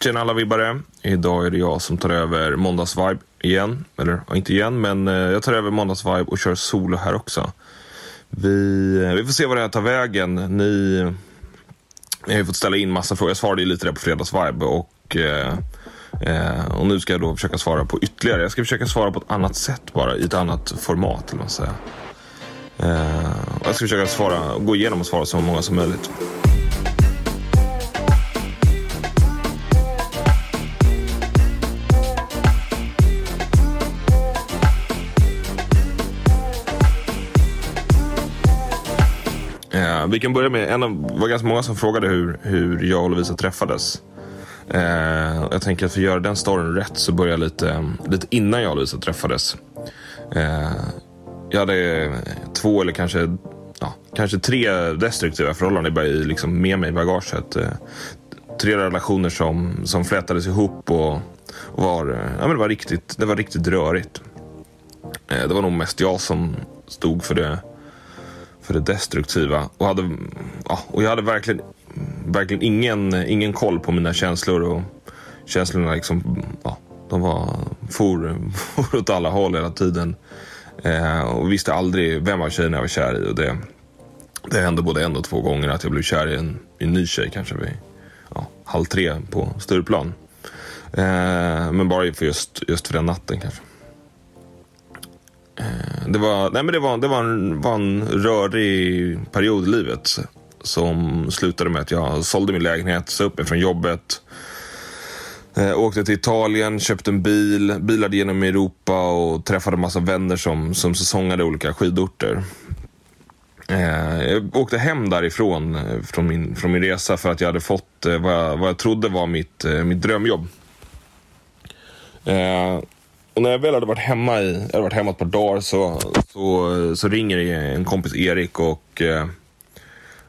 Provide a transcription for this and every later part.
Tjena alla vibbare. Idag är det jag som tar över måndagsvibe igen. Eller inte igen, men eh, jag tar över måndagsvibe och kör solo här också. Vi, eh, vi får se vad det här tar vägen. Ni jag har ju fått ställa in massa frågor. Jag svarade ju lite där på fredagsvibe och, eh, eh, och nu ska jag då försöka svara på ytterligare. Jag ska försöka svara på ett annat sätt bara, i ett annat format. Eller vad säga. Eh, jag ska försöka svara, gå igenom och svara så många som möjligt. Eh, vi kan börja med, en av, det var ganska många som frågade hur, hur jag och Lovisa träffades. Eh, jag tänker att för att göra den storyn rätt så börjar jag lite, lite innan jag och Lovisa träffades. Eh, jag hade två eller kanske, ja, kanske tre destruktiva förhållanden i, liksom med mig i bagaget. Eh, tre relationer som, som flätades ihop och, och var, eh, ja, men det, var riktigt, det var riktigt rörigt. Eh, det var nog mest jag som stod för det för det destruktiva. Och, hade, ja, och jag hade verkligen, verkligen ingen, ingen koll på mina känslor. Och känslorna liksom, ja, de var, for, for åt alla håll hela tiden. Eh, och visste aldrig vem av tjejerna jag var kär i. Och det, det hände både en och två gånger att jag blev kär i en, i en ny tjej kanske vid ja, halv tre på Stureplan. Eh, men bara för just, just för den natten kanske. Eh, det var, nej men det var, det var, en, var en rörig period i livet som slutade med att jag sålde min lägenhet, sa upp mig från jobbet. Eh, åkte till Italien, köpte en bil, bilade genom Europa och träffade massa vänner som, som säsongade olika skidorter. Eh, jag åkte hem därifrån eh, från min, från min resa för att jag hade fått eh, vad, jag, vad jag trodde var mitt, eh, mitt drömjobb. Eh, och när jag väl hade varit hemma i, jag hade varit hemma ett par dagar så, så, så ringer en kompis Erik och, eh,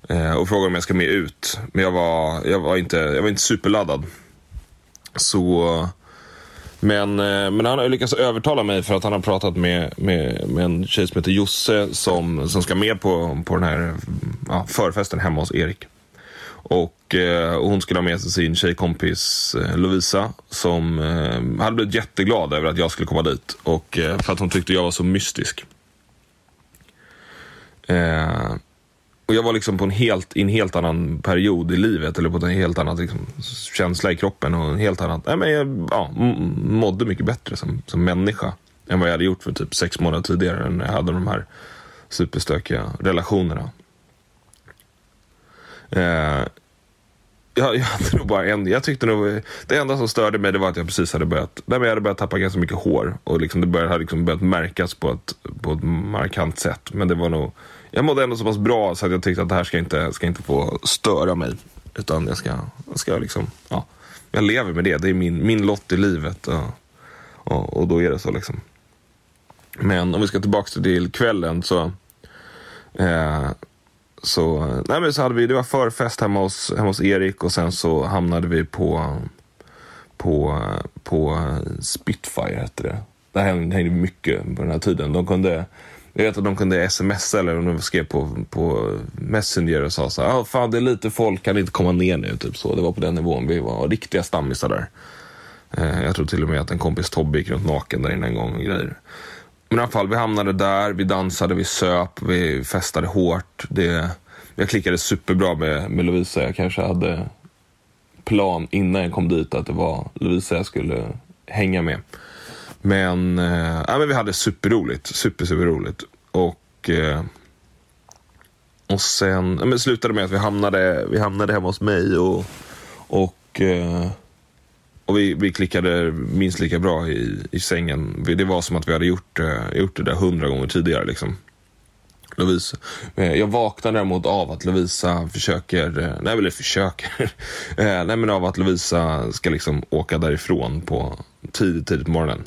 eh, och frågar om jag ska med ut. Men jag var, jag var, inte, jag var inte superladdad. Så, men, eh, men han har lyckats övertala mig för att han har pratat med, med, med en tjej som heter Josse som, som ska med på, på den här ja, förfesten hemma hos Erik. Och, eh, hon skulle ha med sig sin tjejkompis eh, Lovisa som eh, hade blivit jätteglad över att jag skulle komma dit. Och eh, för att hon tyckte jag var så mystisk. Eh, och jag var liksom på en helt, i en helt annan period i livet. Eller på en helt annan liksom, känsla i kroppen. Och en helt annan, nej, men jag ja, mådde mycket bättre som, som människa. Än vad jag hade gjort för typ sex månader tidigare. När jag hade de här superstökiga relationerna. Eh, jag, jag hade nog bara en, jag tyckte nog, det enda som störde mig det var att jag precis hade börjat, nej, jag hade börjat tappa ganska mycket hår. Och liksom det började, hade liksom börjat märkas på ett, på ett markant sätt. Men det var nog, jag mådde ändå så pass bra så att jag tyckte att det här ska inte, ska inte få störa mig. Utan jag ska, jag ska liksom, ja, jag lever med det. Det är min, min lott i livet. Och, och, och då är det så liksom. Men om vi ska tillbaka till kvällen så eh, så, nej men så hade vi, det var förfest hemma hos, hemma hos Erik och sen så hamnade vi på, på, på Spitfire hette det. Där hängde mycket på den här tiden. De kunde, jag vet att de kunde smsa eller om de skrev på, på Messenger och sa så här, ah, fan det är lite folk, kan inte komma ner nu? Typ så. Det var på den nivån. Vi var riktiga stammisar där. Eh, jag tror till och med att en kompis Tobbe gick runt naken där inne en gång och grejer. Men i alla fall, vi hamnade där, vi dansade, vi söp, vi festade hårt. Det, jag klickade superbra med, med Lovisa. Jag kanske hade plan innan jag kom dit att det var Lovisa jag skulle hänga med. Men, eh, ja, men vi hade superroligt. Super, superroligt. Och, eh, och sen ja, men slutade med att vi hamnade, vi hamnade hemma hos mig. och, och eh, och vi, vi klickade minst lika bra i, i sängen. Det var som att vi hade gjort, eh, gjort det där hundra gånger tidigare. Liksom. Lovisa. Eh, jag vaknar däremot av att Lovisa försöker, eh, nej eller försöker, nej men av att Lovisa ska liksom åka därifrån på tidigt, tidigt på morgonen.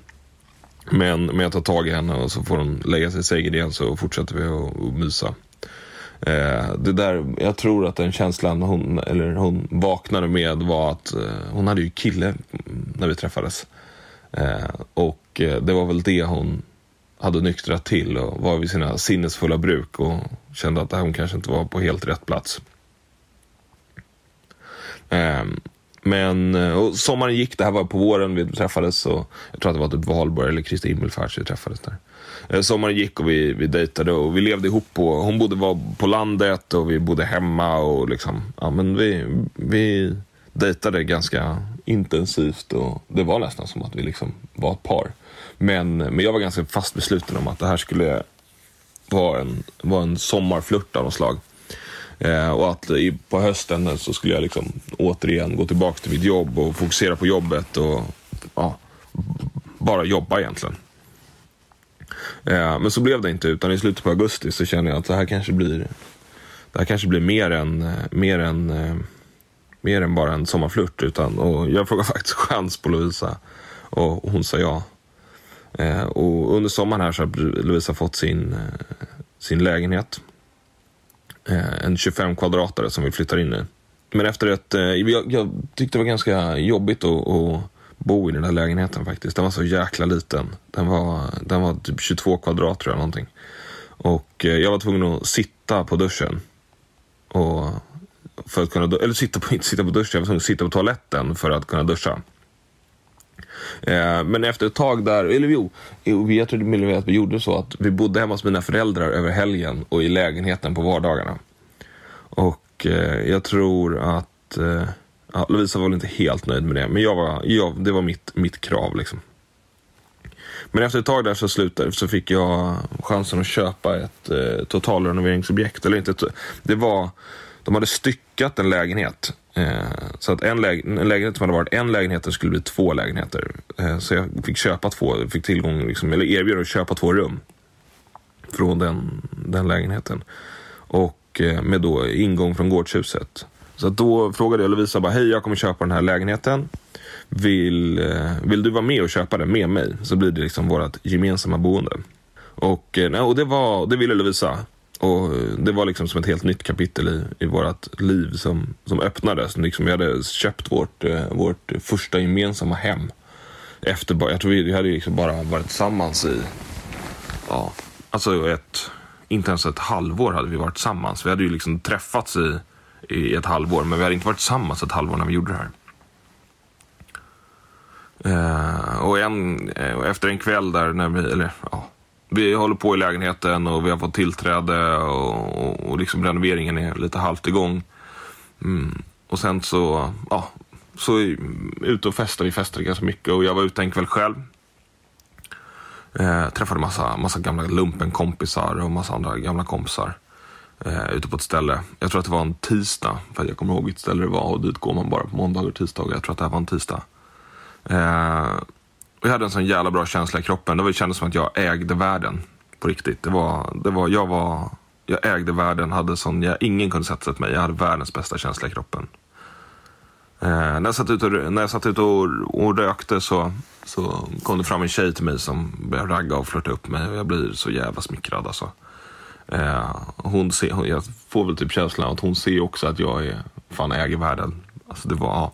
Men, men jag tar tag i henne och så får hon lägga sig i sängen igen så fortsätter vi att, att mysa. Eh, det där, jag tror att den känslan hon, eller hon vaknade med var att eh, hon hade ju kille mm, när vi träffades. Eh, och eh, det var väl det hon hade nyktrat till och var vid sina sinnesfulla bruk och kände att hon kanske inte var på helt rätt plats. Ehm, men eh, och sommaren gick, det här var på våren vi träffades. Och jag tror att det var typ valborg eller Kristi himmelfärd vi träffades där. Eh, sommaren gick och vi, vi dejtade och vi levde ihop. på, hon bodde var på landet och vi bodde hemma. och liksom, ja, men vi, vi dejtade ganska intensivt och det var nästan som att vi liksom var ett par. Men, men jag var ganska fast besluten om att det här skulle vara en, vara en sommarflört av något slag. Eh, och att i, på hösten så skulle jag liksom återigen gå tillbaka till mitt jobb och fokusera på jobbet och ja, bara jobba egentligen. Eh, men så blev det inte, utan i slutet på augusti så kände jag att det här kanske blir, det här kanske blir mer än, eh, mer än eh, mer än bara en sommarflört. Utan, och jag frågade faktiskt chans på Lovisa och hon sa ja. Eh, och under sommaren här så har Lovisa fått sin, eh, sin lägenhet. Eh, en 25 kvadratare som vi flyttar in i. Men efter ett... Eh, jag, jag, tyckte det var ganska jobbigt att, att bo i den där lägenheten faktiskt. Den var så jäkla liten. Den var, den var typ 22 kvadrat tror jag någonting. Och eh, jag var tvungen att sitta på duschen. Och för att kunna, eller sitta på, inte sitta på duschen, jag var tvungen att sitta på toaletten för att kunna duscha. Eh, men efter ett tag där, eller jo, jag tror det att vi gjorde så att vi bodde hemma hos mina föräldrar över helgen och i lägenheten på vardagarna. Och eh, jag tror att, eh, ja, Lovisa var väl inte helt nöjd med det, men jag var, jag, det var mitt, mitt krav liksom. Men efter ett tag där så slutade så fick jag chansen att köpa ett eh, totalrenoveringsobjekt. Eller inte, det var de hade styckat en lägenhet. Eh, så att en, lägen, en, lägenhet som hade varit en lägenhet skulle bli två lägenheter. Eh, så jag fick köpa två, fick tillgång, liksom, eller erbjuda att köpa två rum. Från den, den lägenheten. Och eh, med då ingång från gårdshuset. Så då frågade jag Lovisa bara, hej jag kommer köpa den här lägenheten. Vill, eh, vill du vara med och köpa den med mig? Så blir det liksom vårt gemensamma boende. Och, eh, och det, var, det ville Lovisa. Och eh, det var liksom som ett helt nytt kapitel i, i vårt liv som, som öppnades. Liksom vi hade köpt vårt, eh, vårt första gemensamma hem. Efter, jag tror vi, vi hade liksom bara varit tillsammans i, ja, alltså ett, inte ens ett halvår hade vi varit tillsammans. Vi hade ju liksom träffats i, i ett halvår, men vi hade inte varit tillsammans ett halvår när vi gjorde det här. Uh, och en, uh, efter en kväll där, när vi, eller ja, vi håller på i lägenheten och vi har fått tillträde och, och, och liksom renoveringen är lite halvt igång. Mm. Och sen så, ja, så ute och festade vi festade ganska mycket och jag var ute en kväll själv. Eh, träffade massa, massa gamla lumpenkompisar och massa andra gamla kompisar. Eh, ute på ett ställe. Jag tror att det var en tisdag, för jag kommer ihåg vilket ställe det var och dit går man bara på måndagar och tisdagar. Jag tror att det här var en tisdag. Eh, och jag hade en sån jävla bra känsla i kroppen. Det kändes som att jag ägde världen. På riktigt. Det var, det var, jag var, jag ägde världen, hade sån, jag, ingen kunde sätta sig till mig. Jag hade världens bästa känsla i kroppen. Eh, när jag satt ute och, när jag satt ut och, och rökte så, så kom det fram en tjej till mig som började ragga och flörta upp mig. Och jag blir så jävla smickrad alltså. Eh, hon ser, hon, jag får väl typ känslan att hon ser också att jag är, fan äger världen. Alltså det var,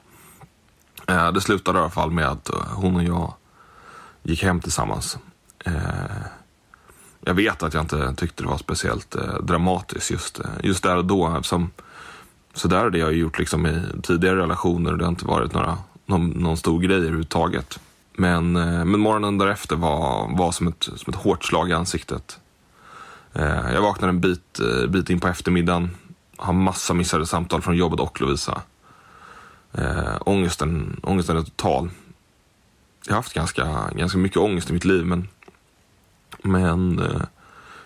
eh, det slutade i alla fall med att eh, hon och jag gick hem tillsammans. Eh, jag vet att jag inte tyckte det var speciellt eh, dramatiskt just, eh, just där och då. Eftersom, så där hade det jag gjort liksom i tidigare relationer. och Det har inte varit några, någon, någon stor grej överhuvudtaget. Men, eh, men morgonen därefter var, var som, ett, som ett hårt slag i ansiktet. Eh, jag vaknade en bit, bit in på eftermiddagen. Har massa missade samtal från jobbet och Lovisa. ångesten, ångesten är total jag har haft ganska, ganska mycket ångest i mitt liv. Men, men eh,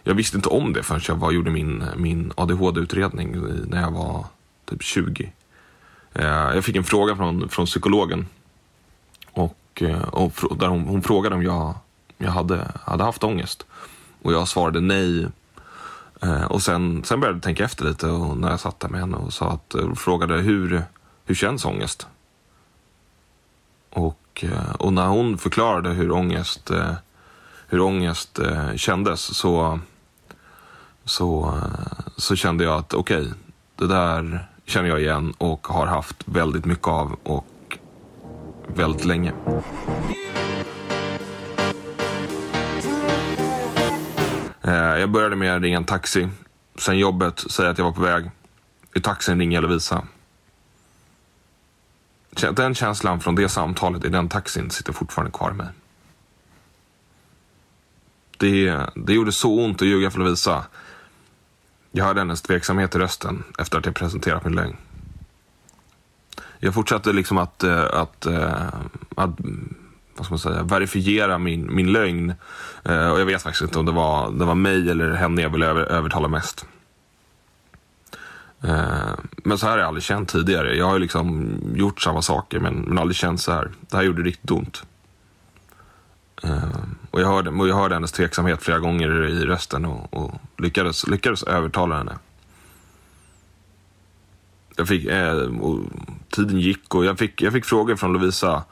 jag visste inte om det förrän jag var, gjorde min, min ADHD-utredning när jag var typ 20. Eh, jag fick en fråga från, från psykologen. Och, eh, och där hon, hon, frågade om jag, jag hade, hade haft ångest. Och jag svarade nej. Och sen, sen började jag tänka efter lite och när jag satt där med henne och sa att, och frågade hur, hur känns ångest? Och Eh, och, när hon förklarade hur ångest, eh, hur ångest eh, kändes så, så, så kände jag att okej, okay, det där känner jag igen och har haft väldigt mycket av och väldigt länge. Jag började med att ringa en taxi. Sen jobbet, säga att jag var på väg. I taxin ringer jag Lovisa den känslan från det samtalet i den taxin sitter fortfarande kvar med mig. Det, det gjorde så ont att ljuga för Lovisa. Jag hörde hennes tveksamhet i rösten efter att jag presenterat min lögn. Jag fortsatte liksom att, eh, att, att, att vad ska man säga, verifiera min, min lögn. Eh, och jag vet faktiskt inte om det var, det var mig eller henne jag ville övertala mest. Eh, men så här har jag aldrig känt tidigare. Jag har liksom gjort samma saker men, men aldrig känt så här. Det här gjorde riktigt ont. Eh, och jag hörde, och jag hörde hennes tveksamhet flera gånger i rösten och, och lyckades, lyckades övertala henne. Jag fick, eh, tiden gick och jag fick, jag fick frågor från Lovisa.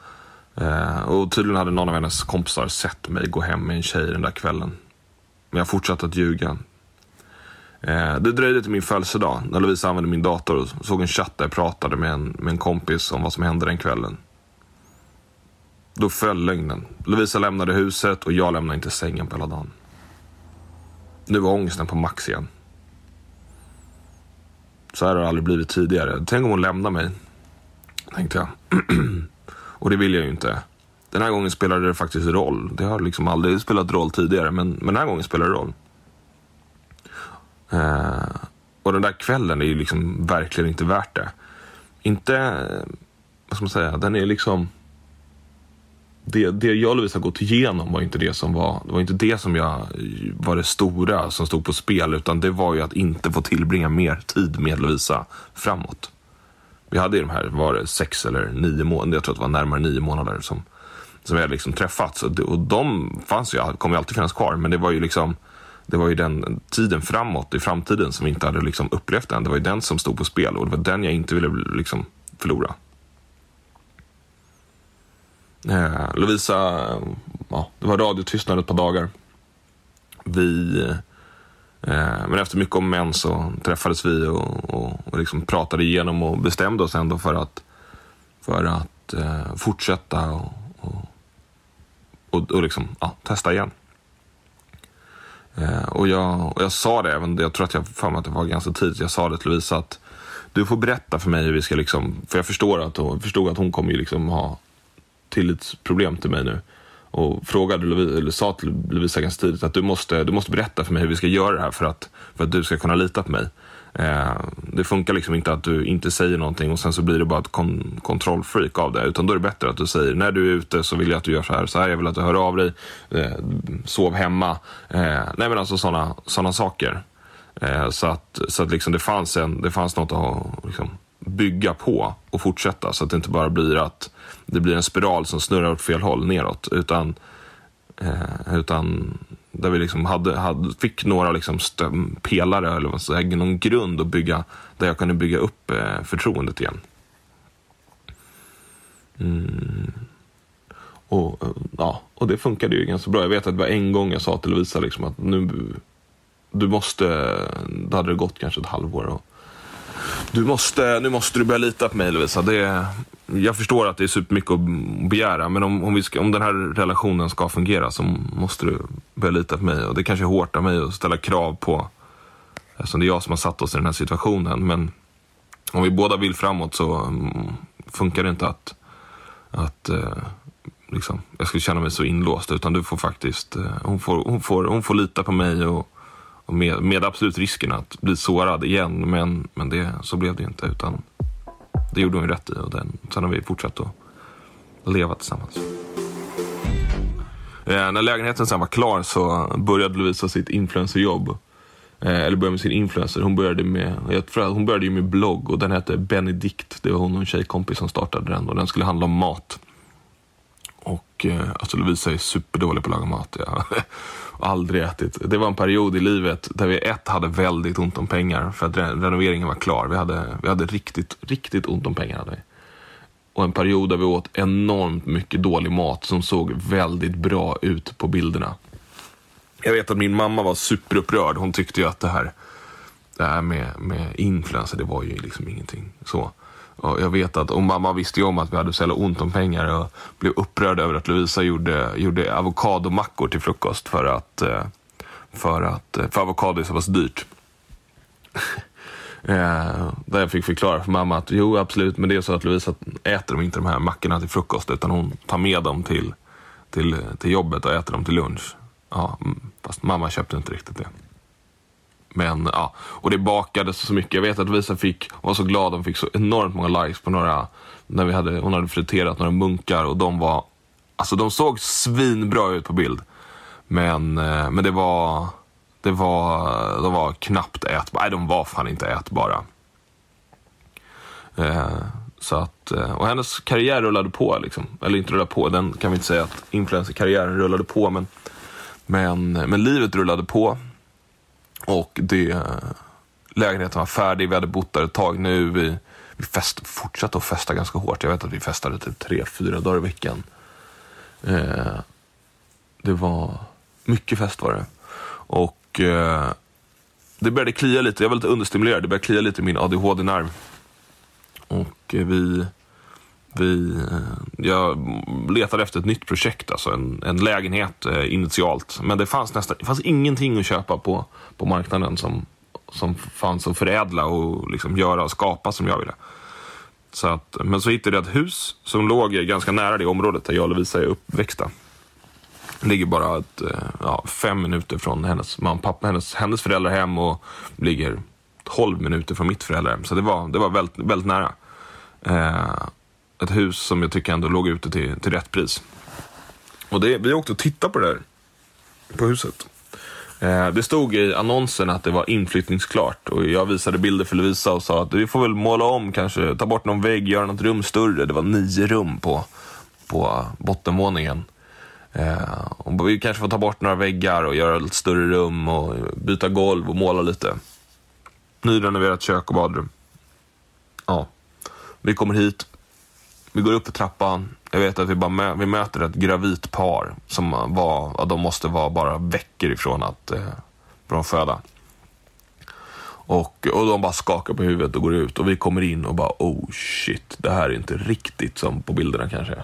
Och tydligen hade någon av hennes kompisar sett mig gå hem med en tjej den där kvällen. Men jag fortsatte att ljuga. Eh, det dröjde till min födelsedag när Lovisa använde min dator och såg en chatt där jag pratade med en, med en kompis om vad som hände den kvällen. Då föll lögnen. Lovisa lämnade huset och jag lämnade inte sängen på hela dagen. Nu var ångesten på max igen. Så här har det aldrig blivit tidigare. Tänk om hon lämnar mig, tänkte jag. och det vill jag ju inte. Den här gången spelade det faktiskt roll. Det har liksom aldrig spelat roll tidigare, men, men den här gången spelar det roll. Eh, och den där kvällen är ju liksom verkligen inte värt det. Inte, eh, vad ska man säga, den är liksom det, det jag och Lovisa gått igenom var inte det som var, det var inte det som jag var det stora som stod på spel, utan det var ju att inte få tillbringa mer tid med Lovisa framåt. Vi hade ju de här, var det sex eller nio månader, jag tror att det var närmare nio månader som, som vi hade liksom träffats. Och, och de fanns ju, kommer ju alltid finnas kvar, men det var ju liksom det var ju den tiden framåt i framtiden som vi inte hade liksom upplevt än. Det var ju den som stod på spel och det var den jag inte ville liksom förlora. Eh, Lovisa, eh, ja, det var radiotystnad ett par dagar. Vi, eh, men efter mycket om män så träffades vi och, och, och liksom pratade igenom och bestämde oss ändå för att, för att eh, fortsätta och, och, och, och liksom, ja, testa igen. Eh, och, jag, och jag sa det även, jag tror att jag för mig att det var ganska tidigt, jag sa det till Lovisa att du får berätta för mig hur vi ska liksom, för jag förstår att hon, förstod att hon kommer ju liksom ha tillitsproblem till mig nu. Och frågade Lovisa, eller sa till Lovisa ganska tidigt att du måste, du måste berätta för mig hur vi ska göra det här för att, för att du ska kunna lita på mig. Eh, det funkar liksom inte att du inte säger någonting och sen så blir det bara ett kon kontrollfreak av det. Utan då är det bättre att du säger när du är ute så vill jag att du gör så här. Så här jag vill att du hör av dig. Eh, sov hemma. Eh, nej men alltså sådana såna saker. Eh, så att, så att liksom det, fanns en, det fanns något att liksom, bygga på och fortsätta. Så att det inte bara blir att det blir en spiral som snurrar åt fel håll neråt. Utan, eh, utan där vi liksom hade, hade, fick några liksom pelare eller vad säger, någon grund att bygga, där jag kunde bygga upp eh, förtroendet igen. Mm. Och, eh, ja, och det funkade ju ganska bra. Jag vet att det var en gång jag sa till Lovisa liksom att nu, du måste, då hade det gått kanske ett halvår. Och, du måste, nu måste du börja lita på mig Lovisa. Det, jag förstår att det är supermycket att begära, men om, om, vi ska, om den här relationen ska fungera så måste du börja lita på mig. Och det kanske är hårt av mig att ställa krav på, eftersom det är jag som har satt oss i den här situationen. Men om vi båda vill framåt så mm, funkar det inte att, att eh, liksom, jag skulle känna mig så inlåst. Utan du får faktiskt, eh, hon, får, hon, får, hon får lita på mig och med, med absolut risken att bli sårad igen. Men, men det, så blev det inte. Utan det gjorde hon ju rätt i. Och den, sen har vi fortsatt att leva tillsammans. Eh, när lägenheten sen var klar så började Lovisa sitt influencerjobb. Eh, eller började med sin influencer. Hon började med, jag tror hon började ju med blogg och den hette Benedikt. Det var hon och en tjejkompis som startade den och den skulle handla om mat. Och eh, alltså Lovisa är superdålig på att laga mat. Ja. aldrig ätit. Det var en period i livet där vi ett hade väldigt ont om pengar för att renoveringen var klar. Vi hade, vi hade riktigt, riktigt ont om pengar. Hade vi. Och en period där vi åt enormt mycket dålig mat som såg väldigt bra ut på bilderna. Jag vet att min mamma var superupprörd. Hon tyckte ju att det här, det här med, med influencer, det var ju liksom ingenting så. Och jag vet att, och mamma visste ju om att vi hade så jävla ont om pengar och blev upprörd över att Lovisa gjorde, gjorde avokadomackor till frukost för att, eh, för att, eh, för avokado är så pass dyrt. Eh, där jag fick förklara för mamma att jo absolut, men det är så att Lovisa äter de inte de här mackorna till frukost utan hon tar med dem till, till, till jobbet och äter dem till lunch. Ja, mm, fast mamma köpte inte riktigt det. Men ja, och det bakades så mycket. Jag vet att Visa fick, hon var så glad, hon fick så enormt många likes på några, när vi hade, hon hade friterat några munkar och de var, alltså de såg svinbra ut på bild. Men, eh, men det var, det var, de var knappt ätbara. Nej, de var fan inte ätbara. Eh, så att, eh, och hennes karriär rullade på. Liksom. Eller inte rullade på, den kan vi inte säga att influencerkarriären rullade på. Men, men, men livet rullade på. Och det, eh, lägenheten var färdig, vi hade bott där ett tag nu. Vi, vi fest, fortsatte att festa ganska hårt. Jag vet att vi festade typ tre, fyra dagar i veckan. Eh, det var mycket fest var det. Och eh, det började klia lite, jag var lite understimulerad. Det började klia lite i min ADHD-nerv. Och eh, vi, vi, eh, jag letade efter ett nytt projekt, alltså en, en lägenhet eh, initialt. Men det fanns nästan det fanns ingenting att köpa på, på marknaden som, som fanns att förädla och liksom göra och skapa som jag ville. Så att, men så hittade jag ett hus som låg ganska nära det området där jag och Lovisa är uppväxta. Ligger bara ett, eh, ja, fem minuter från hennes mamma pappa, hennes, hennes föräldrahem och ligger 12 minuter från mitt föräldrahem. Så det var, det var väldigt, väldigt nära. Eh, ett hus som jag tycker ändå låg ute till, till rätt pris. Och det, vi åkte och tittade på det där, på huset. Eh, det stod i annonsen att det var inflyttningsklart och jag visade bilder för Lovisa och sa att vi får väl måla om kanske, ta bort någon vägg, göra något rum större. Det var nio rum på, på bottenvåningen. Eh, och vi kanske får ta bort några väggar och göra ett större rum och byta golv och måla lite. Nyrenoverat kök och badrum. Ja. Vi kommer hit, vi går upp för trappan. Jag vet att vi, bara mö vi möter ett gravit par som var, ja, de måste vara bara veckor ifrån att eh, från föda. Och, och de bara skakar på huvudet och går ut och vi kommer in och bara oh shit, det här är inte riktigt som på bilderna kanske.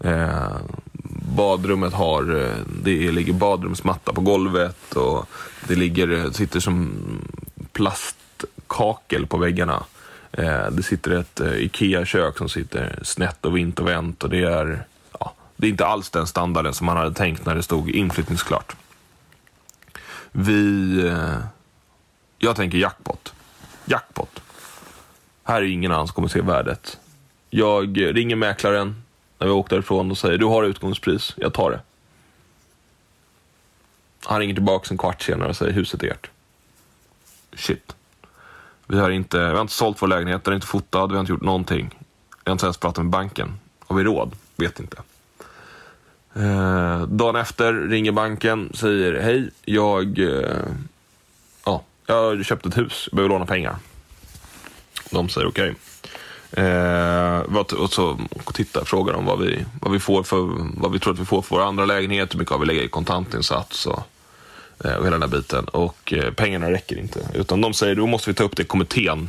Eh, badrummet har, eh, det ligger badrumsmatta på golvet och det ligger, eh, sitter som plastkakel på väggarna. Eh, det sitter ett eh, IKEA-kök som sitter snett och vint och vänt och det är, ja, det är inte alls den standarden som man hade tänkt när det stod inflyttningsklart. Vi... Eh, jag tänker jackpot. Jackpot. Här är ingen annan som kommer se värdet. Jag ringer mäklaren när vi åkte därifrån och säger du har utgångspris, jag tar det. Han ringer tillbaka en kvart senare och säger huset är ert. Shit. Vi har inte, vi har inte sålt vår lägenhet, den är inte fotad, vi har inte gjort någonting. Vi har inte ens pratat med banken. Har vi råd? Vet inte. Eh, dagen efter ringer banken, säger hej, jag, eh, ja, jag har köpt ett hus, jag behöver låna pengar. De säger okej. Okay. Eh, och så tittar, frågar de vad vi, vad, vi får för, vad vi tror att vi får för vår andra lägenhet, hur mycket har vi lägger i kontantinsats och Eh, och hela den här biten. Och eh, pengarna räcker inte. Utan de säger, då måste vi ta upp det i kommittén.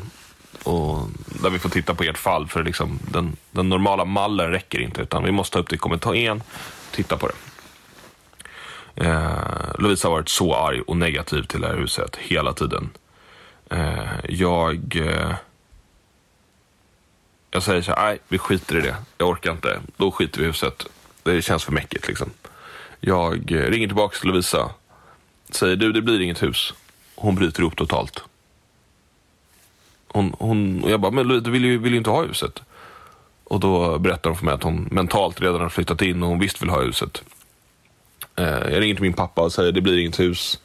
Och där vi får titta på ert fall. För liksom, den, den normala mallen räcker inte. Utan vi måste ta upp det i kommittén. Titta på det. Eh, Lovisa har varit så arg och negativ till det här huset hela tiden. Eh, jag... Eh, jag säger så här, nej, vi skiter i det. Jag orkar inte. Då skiter vi i huset. Det känns för mäckigt liksom. Jag eh, ringer tillbaka till Lovisa säger du, det blir inget hus. Hon bryter ihop totalt. Hon, hon, och jag bara, men du vill ju, vill ju inte ha huset. Och då berättar hon för mig att hon mentalt redan har flyttat in och hon visst vill ha huset. Eh, jag ringer till min pappa och säger, det blir inget hus.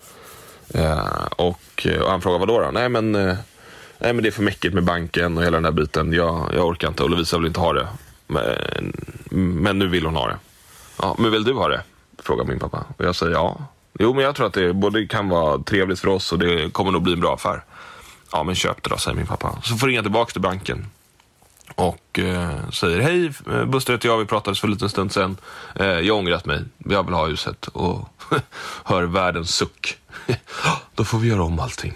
Eh, och, eh, och, han frågar, vadå då? Nej men, eh, nej men det är för mäckigt med banken och hela den där biten. Jag, jag orkar inte och Lovisa vill inte ha det. Men, men nu vill hon ha det. Ja, men vill du ha det? Frågar min pappa. Och jag säger ja. Jo, men jag tror att det både kan vara trevligt för oss och det kommer nog bli en bra affär. Ja, men köp det då, säger min pappa. Så får ringa tillbaka till banken. Och eh, säger, hej, eh, Buster heter jag, vi pratades för en liten stund sedan. Eh, jag ångrat mig, jag vill ha huset. Och hör världens suck. då får vi göra om allting.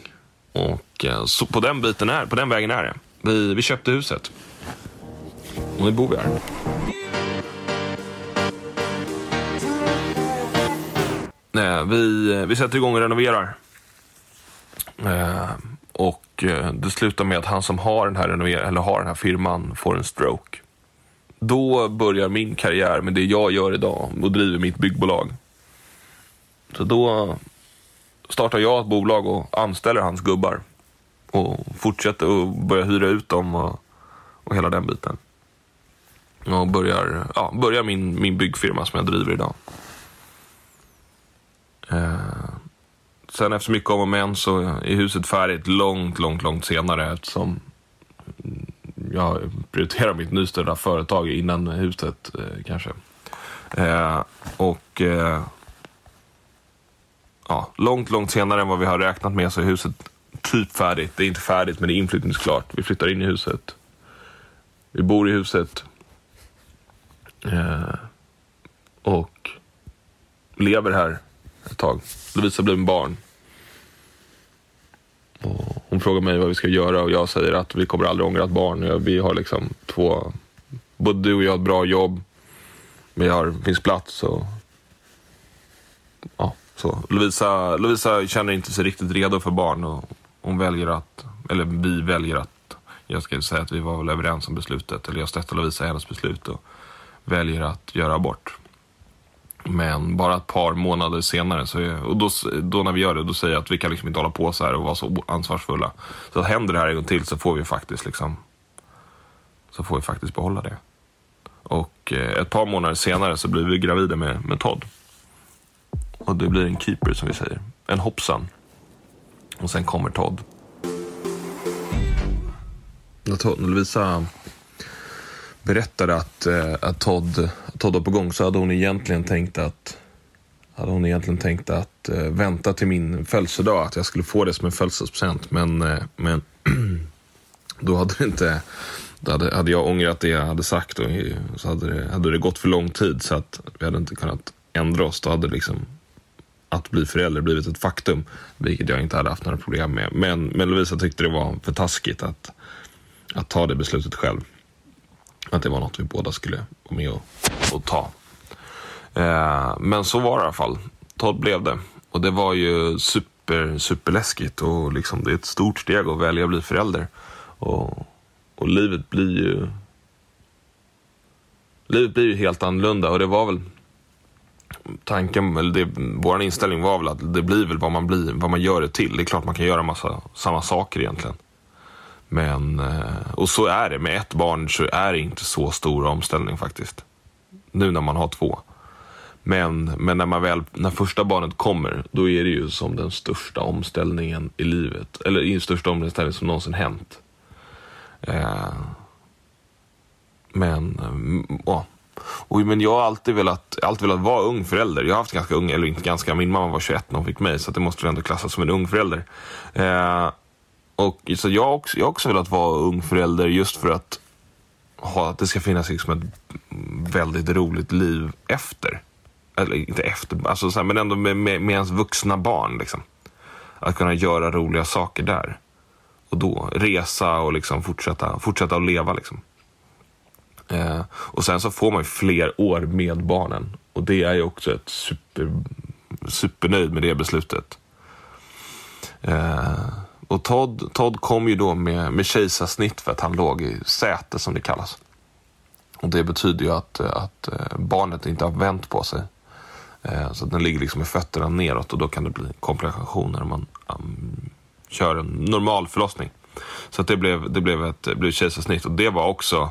Och eh, så på den biten är, på den vägen är det. Vi, vi köpte huset. Och nu bor vi här. Vi, vi sätter igång och renoverar. Eh, Och eh, det slutar med att han som har den här renover- eller har den här firman får en stroke. Då börjar min karriär med det jag gör idag och driver mitt byggbolag. Så då startar jag ett bolag och anställer hans gubbar. Och fortsätter och börjar hyra ut dem och, och hela den biten. Och börjar, ja, börjar min, min byggfirma som jag driver idag. Eh, sen efter mycket om och men så är huset färdigt långt, långt, långt senare eftersom mm, jag prioriterar mitt nystartade företag innan huset eh, kanske. Eh, och eh, ja, långt, långt senare än vad vi har räknat med så är huset typ färdigt. Det är inte färdigt men det är inflyttningsklart. Vi flyttar in i huset. Vi bor i huset. Eh, och lever här ett tag. Lovisa blir en barn. Och hon frågar mig vad vi ska göra och jag säger att vi kommer aldrig ångra ett barn. Vi har liksom två, både du och jag har ett bra jobb. Vi har, finns plats och ja, så. Lovisa, Lovisa känner inte sig riktigt redo för barn och hon väljer att, eller vi väljer att, jag ska säga att vi var väl överens om beslutet, eller jag stöttar Lovisa i hennes beslut och väljer att göra abort. Men bara ett par månader senare, så och då, då när vi gör det, då säger jag att vi kan liksom inte hålla på så här och vara så ansvarsfulla. Så händer det här en gång till så får vi faktiskt liksom, så får vi faktiskt behålla det. Och eh, ett par månader senare så blir vi gravida med, med Todd. Och det blir en keeper som vi säger, en hoppsan. Och sen kommer Todd. När Todd, Lovisa berättade att, eh, att Todd, Todd var på gång så hade hon egentligen tänkt att hade hon egentligen tänkt att eh, vänta till min födelsedag, att jag skulle få det som en födelsedagspresent. Men, eh, men då hade det inte, då hade, hade jag ångrat det jag hade sagt och eh, så hade det, hade det gått för lång tid så att vi hade inte kunnat ändra oss. Då hade liksom att bli förälder blivit ett faktum, vilket jag inte hade haft några problem med. Men, men Lovisa tyckte det var för taskigt att, att ta det beslutet själv. Att det var något vi båda skulle vara med och, och ta. Eh, men så var det i alla fall. Todd blev det. Och det var ju super, superläskigt och liksom, det är ett stort steg att välja att bli förälder. Och, och livet blir ju livet blir ju helt annorlunda och det var väl tanken, eller det, vår inställning var väl att det blir väl vad man blir, vad man gör det till. Det är klart man kan göra massa samma saker egentligen. Men, eh, och så är det. Med ett barn så är det inte så stor omställning faktiskt. Nu när man har två. Men, men när, man väl, när första barnet kommer, då är det ju som den största omställningen i livet. Eller den största omställningen som någonsin hänt. Eh, men, mm, ja. Och, men jag har alltid velat, alltid velat vara ung förälder. Jag har haft ganska ung, eller inte ganska, min mamma var 21 när hon fick mig, så det måste väl ändå klassas som en ung förälder. Eh, och, så jag har också, jag har också velat vara ung förälder just för att, ha, att det ska finnas liksom ett väldigt roligt liv efter. Eller inte efter, alltså så här, men ändå med, med, med ens vuxna barn. Liksom. Att kunna göra roliga saker där. Och då resa och liksom fortsätta, fortsätta att leva. Liksom. Eh, och sen så får man ju fler år med barnen. Och det är ju också ett super, supernöjd med det beslutet. Eh, och Todd, Todd kom ju då med, med kejsarsnitt för att han låg i säte som det kallas. Och det betyder ju att, att eh, barnet inte har vänt på sig. Eh, så den ligger liksom med fötterna neråt och då kan det bli komplikationer om man um, kör en normal förlossning. Så att det blev, det blev ett blev kejsarsnitt och det var också,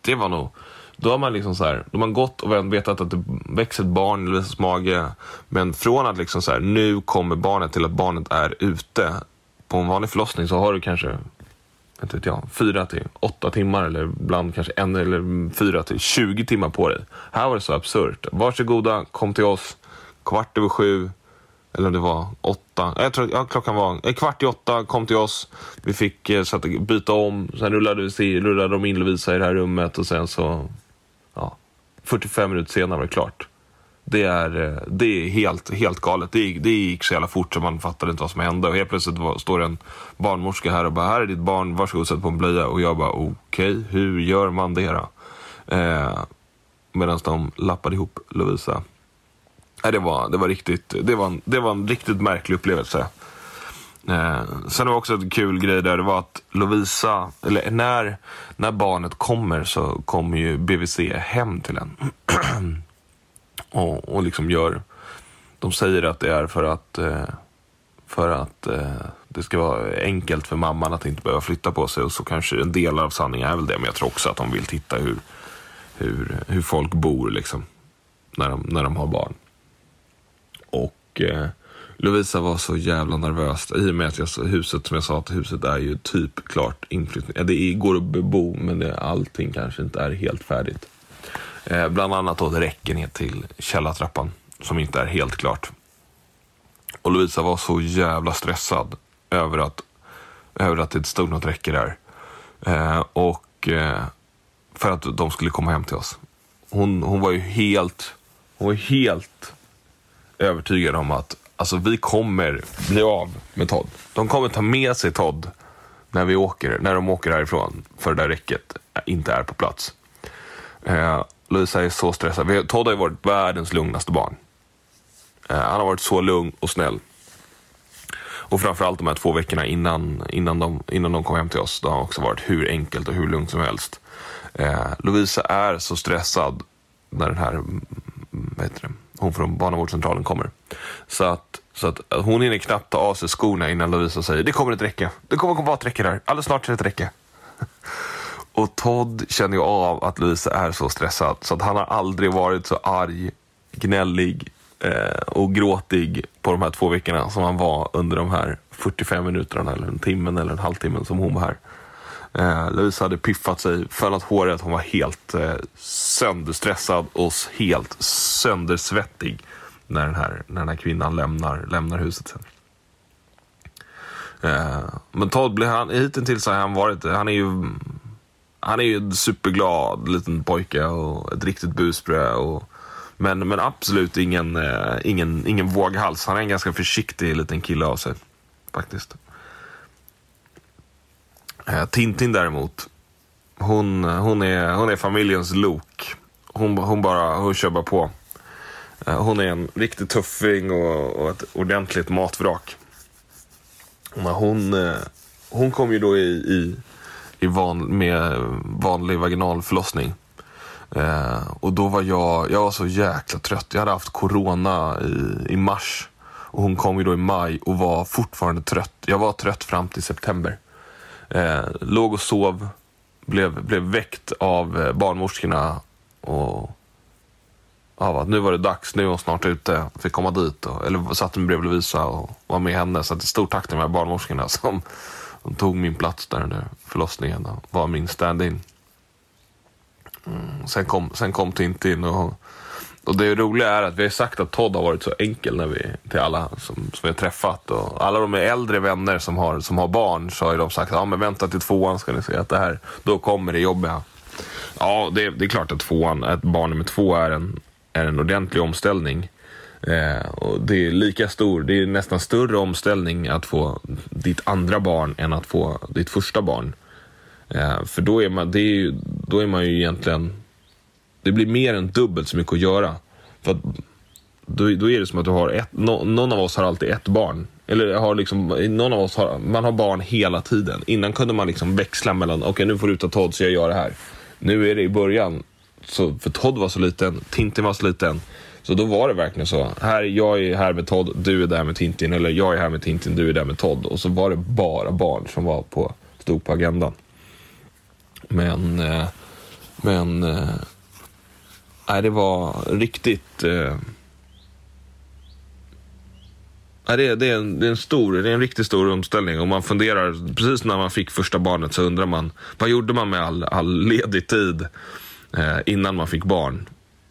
det var nog då har man liksom så här, då har man gått och vetat att det växer ett barn i Lovisas mage. Men från att liksom så här, nu kommer barnet till att barnet är ute på en vanlig förlossning så har du kanske inte vet jag, fyra till åtta timmar eller ibland kanske en eller fyra till tjugo timmar på dig. Här var det så absurt. Varsågoda, kom till oss kvart över sju. Eller om det var åtta. Jag tror ja, klockan var eh, kvart i åtta, kom till oss. Vi fick eh, så byta om. Sen rullade, vi, rullade de in Lovisa i det här rummet och sen så... Ja, 45 minuter senare var det klart. Det är, eh, det är helt, helt galet. Det, gick, det gick så jävla fort så man fattade inte vad som hände. Och helt plötsligt var, står en barnmorska här och bara, här är ditt barn, varsågod sätt på en blöja. Och jag bara, okej, okay, hur gör man det då? Eh, Medan de lappade ihop Lovisa. Eh, det, var, det, var riktigt, det, var en, det var en riktigt märklig upplevelse. Eh, sen var det också en kul grej där, det var att Lovisa, eller när, när barnet kommer så kommer ju BVC hem till en. och, och liksom gör, de säger att det är för att, eh, för att eh, det ska vara enkelt för mamman att inte behöva flytta på sig och så kanske en del av sanningen är väl det, men jag tror också att de vill titta hur, hur, hur folk bor liksom, när de, när de har barn. Och eh, Lovisa var så jävla nervös i och med att jag, huset, som jag sa, att huset är ju typ klart inflyttning. Ja, det går att bebo, men det, allting kanske inte är helt färdigt. Eh, bland annat då det räcker ner till källartrappan, som inte är helt klart. Och Lovisa var så jävla stressad över att, över att det stod något räcke där. Eh, och eh, för att de skulle komma hem till oss. Hon, hon var ju helt, hon var helt övertygad om att alltså, vi kommer bli av med Todd. De kommer ta med sig Todd när, vi åker, när de åker härifrån, för det där räcket inte är på plats. Eh, Lisa är så stressad. Todd har ju varit världens lugnaste barn. Eh, han har varit så lugn och snäll. Och framförallt de här två veckorna innan, innan, de, innan de kom hem till oss, då har han också varit hur enkelt och hur lugnt som helst. Eh, Lovisa är så stressad när den här, mm, vad heter det, hon från barnavårdscentralen kommer. Så att, så att hon hinner knappt ta av sig skorna innan Lovisa säger det kommer ett räcke. Det kommer att vara ett räcke där. Alldeles snart är det ett räcke. Och Todd känner ju av att Louise är så stressad så att han har aldrig varit så arg, gnällig eh, och gråtig på de här två veckorna som han var under de här 45 minuterna eller en timmen eller en halvtimme som hon var här. Eh, Louise hade piffat sig, föllat håret, hon var helt eh, sönderstressad och helt söndersvettig när den här, när den här kvinnan lämnar, lämnar huset sen. Eh, men Todd, blir han, hittills har han varit, han är ju han är ju en superglad liten pojke och ett riktigt busbrö. Och, men, men absolut ingen, eh, ingen, ingen våghals. Han är en ganska försiktig liten kille av sig. Faktiskt. Eh, Tintin däremot, hon, hon, är, hon är familjens lok. Hon, hon, bara, hon kör bara på. Eh, hon är en riktig tuffing och, och ett ordentligt matvrak. Hon, eh, hon kom ju då i, i, i van, med vanlig vaginal förlossning. Eh, och då var jag, jag var så jäkla trött. Jag hade haft corona i, i mars. Och hon kom ju då i maj och var fortfarande trött. Jag var trött fram till september. Eh, låg och sov, blev, blev väckt av eh, barnmorskorna och av att nu var det dags, nu är hon snart ute. Fick komma dit, och, eller satt mig bredvid Lovisa och var med henne. Så att stort tack till de här barnmorskorna som, hon tog min plats där under förlossningen och var min stand-in. Mm, sen, kom, sen kom Tintin och och det roliga är att vi har sagt att Todd har varit så enkel när vi, till alla som, som vi har träffat. Och alla de äldre vänner som har, som har barn så har de sagt ja, men vänta till tvåan ska ni se att det här, då kommer det jobbiga. Ja, det, det är klart att tvåan, ett barn nummer två är en, är en ordentlig omställning. Eh, och det är lika stor, det är nästan större omställning att få ditt andra barn än att få ditt första barn. Eh, för då är, man, det är, då är man ju egentligen det blir mer än dubbelt så mycket att göra. För att då, då är det som att du har ett, no, någon av oss har alltid ett barn. Eller har liksom, någon av oss har, man har barn hela tiden. Innan kunde man liksom växla mellan, okej okay, nu får du ta Todd så jag gör det här. Nu är det i början, så, för Todd var så liten, Tintin var så liten. Så då var det verkligen så. Här, jag är här med Todd, du är där med Tintin. Eller jag är här med Tintin, du är där med Todd. Och så var det bara barn som var på, stod på agendan. Men, eh, men eh, Nej, det var riktigt... Eh... Nej, det, är, det, är en, det, är en stor, det är en riktigt stor omställning. Och man funderar, precis när man fick första barnet så undrar man, vad gjorde man med all, all ledig tid eh, innan man fick barn?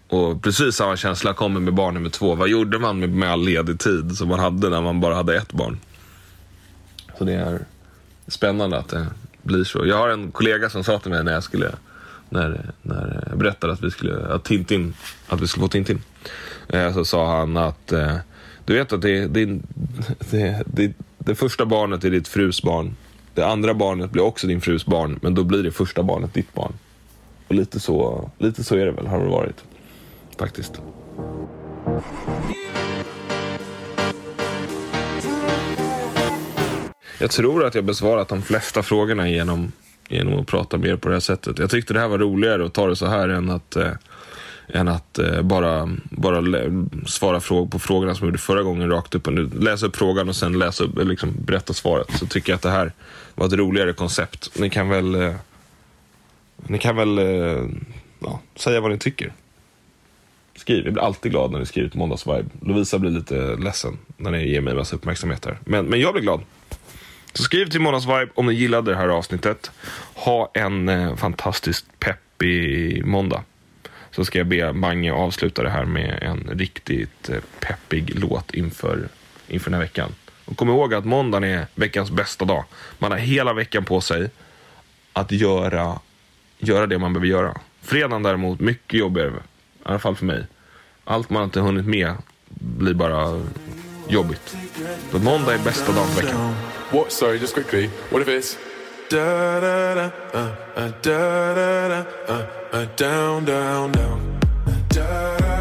Och precis samma känsla kommer med barn nummer två. Vad gjorde man med, med all ledig tid som man hade när man bara hade ett barn? Så det är spännande att det blir så. Jag har en kollega som sa till mig när jag skulle när, när jag berättade att vi skulle, att Tintin, att vi skulle få Tintin. Eh, så sa han att eh, du vet att det, det, det, det, det första barnet är ditt frus barn. Det andra barnet blir också din frus barn, men då blir det första barnet ditt barn. Och lite så, lite så är det väl, har det varit. Faktiskt. Jag tror att jag besvarat de flesta frågorna genom, genom att prata mer på det här sättet. Jag tyckte det här var roligare att ta det så här än att, eh, än att eh, bara, bara svara fråg på frågorna som jag gjorde förra gången rakt upp och nu. Läsa upp frågan och sen läsa upp, liksom, berätta svaret. Så tycker jag att det här var ett roligare koncept. Ni kan väl, eh, ni kan väl eh, ja, säga vad ni tycker. Skriv. Jag blir alltid glad när ni skriver till Måndagsvibe. Lovisa blir lite ledsen när ni ger mig massa uppmärksamhet här. Men, men jag blir glad. Så skriv till Månadsvibe om ni gillade det här avsnittet. Ha en eh, fantastiskt peppig måndag. Så ska jag be Mange avsluta det här med en riktigt eh, peppig låt inför, inför den här veckan. Och kom ihåg att måndagen är veckans bästa dag. Man har hela veckan på sig att göra, göra det man behöver göra. Fredagen däremot, mycket jobbigare. I alla fall för mig. Allt man inte hunnit med blir bara jobbigt. Så måndag är bästa dagen på veckan. What? Sorry, just quickly. What if it's da da da uh, uh, da da da uh, uh, down down down da da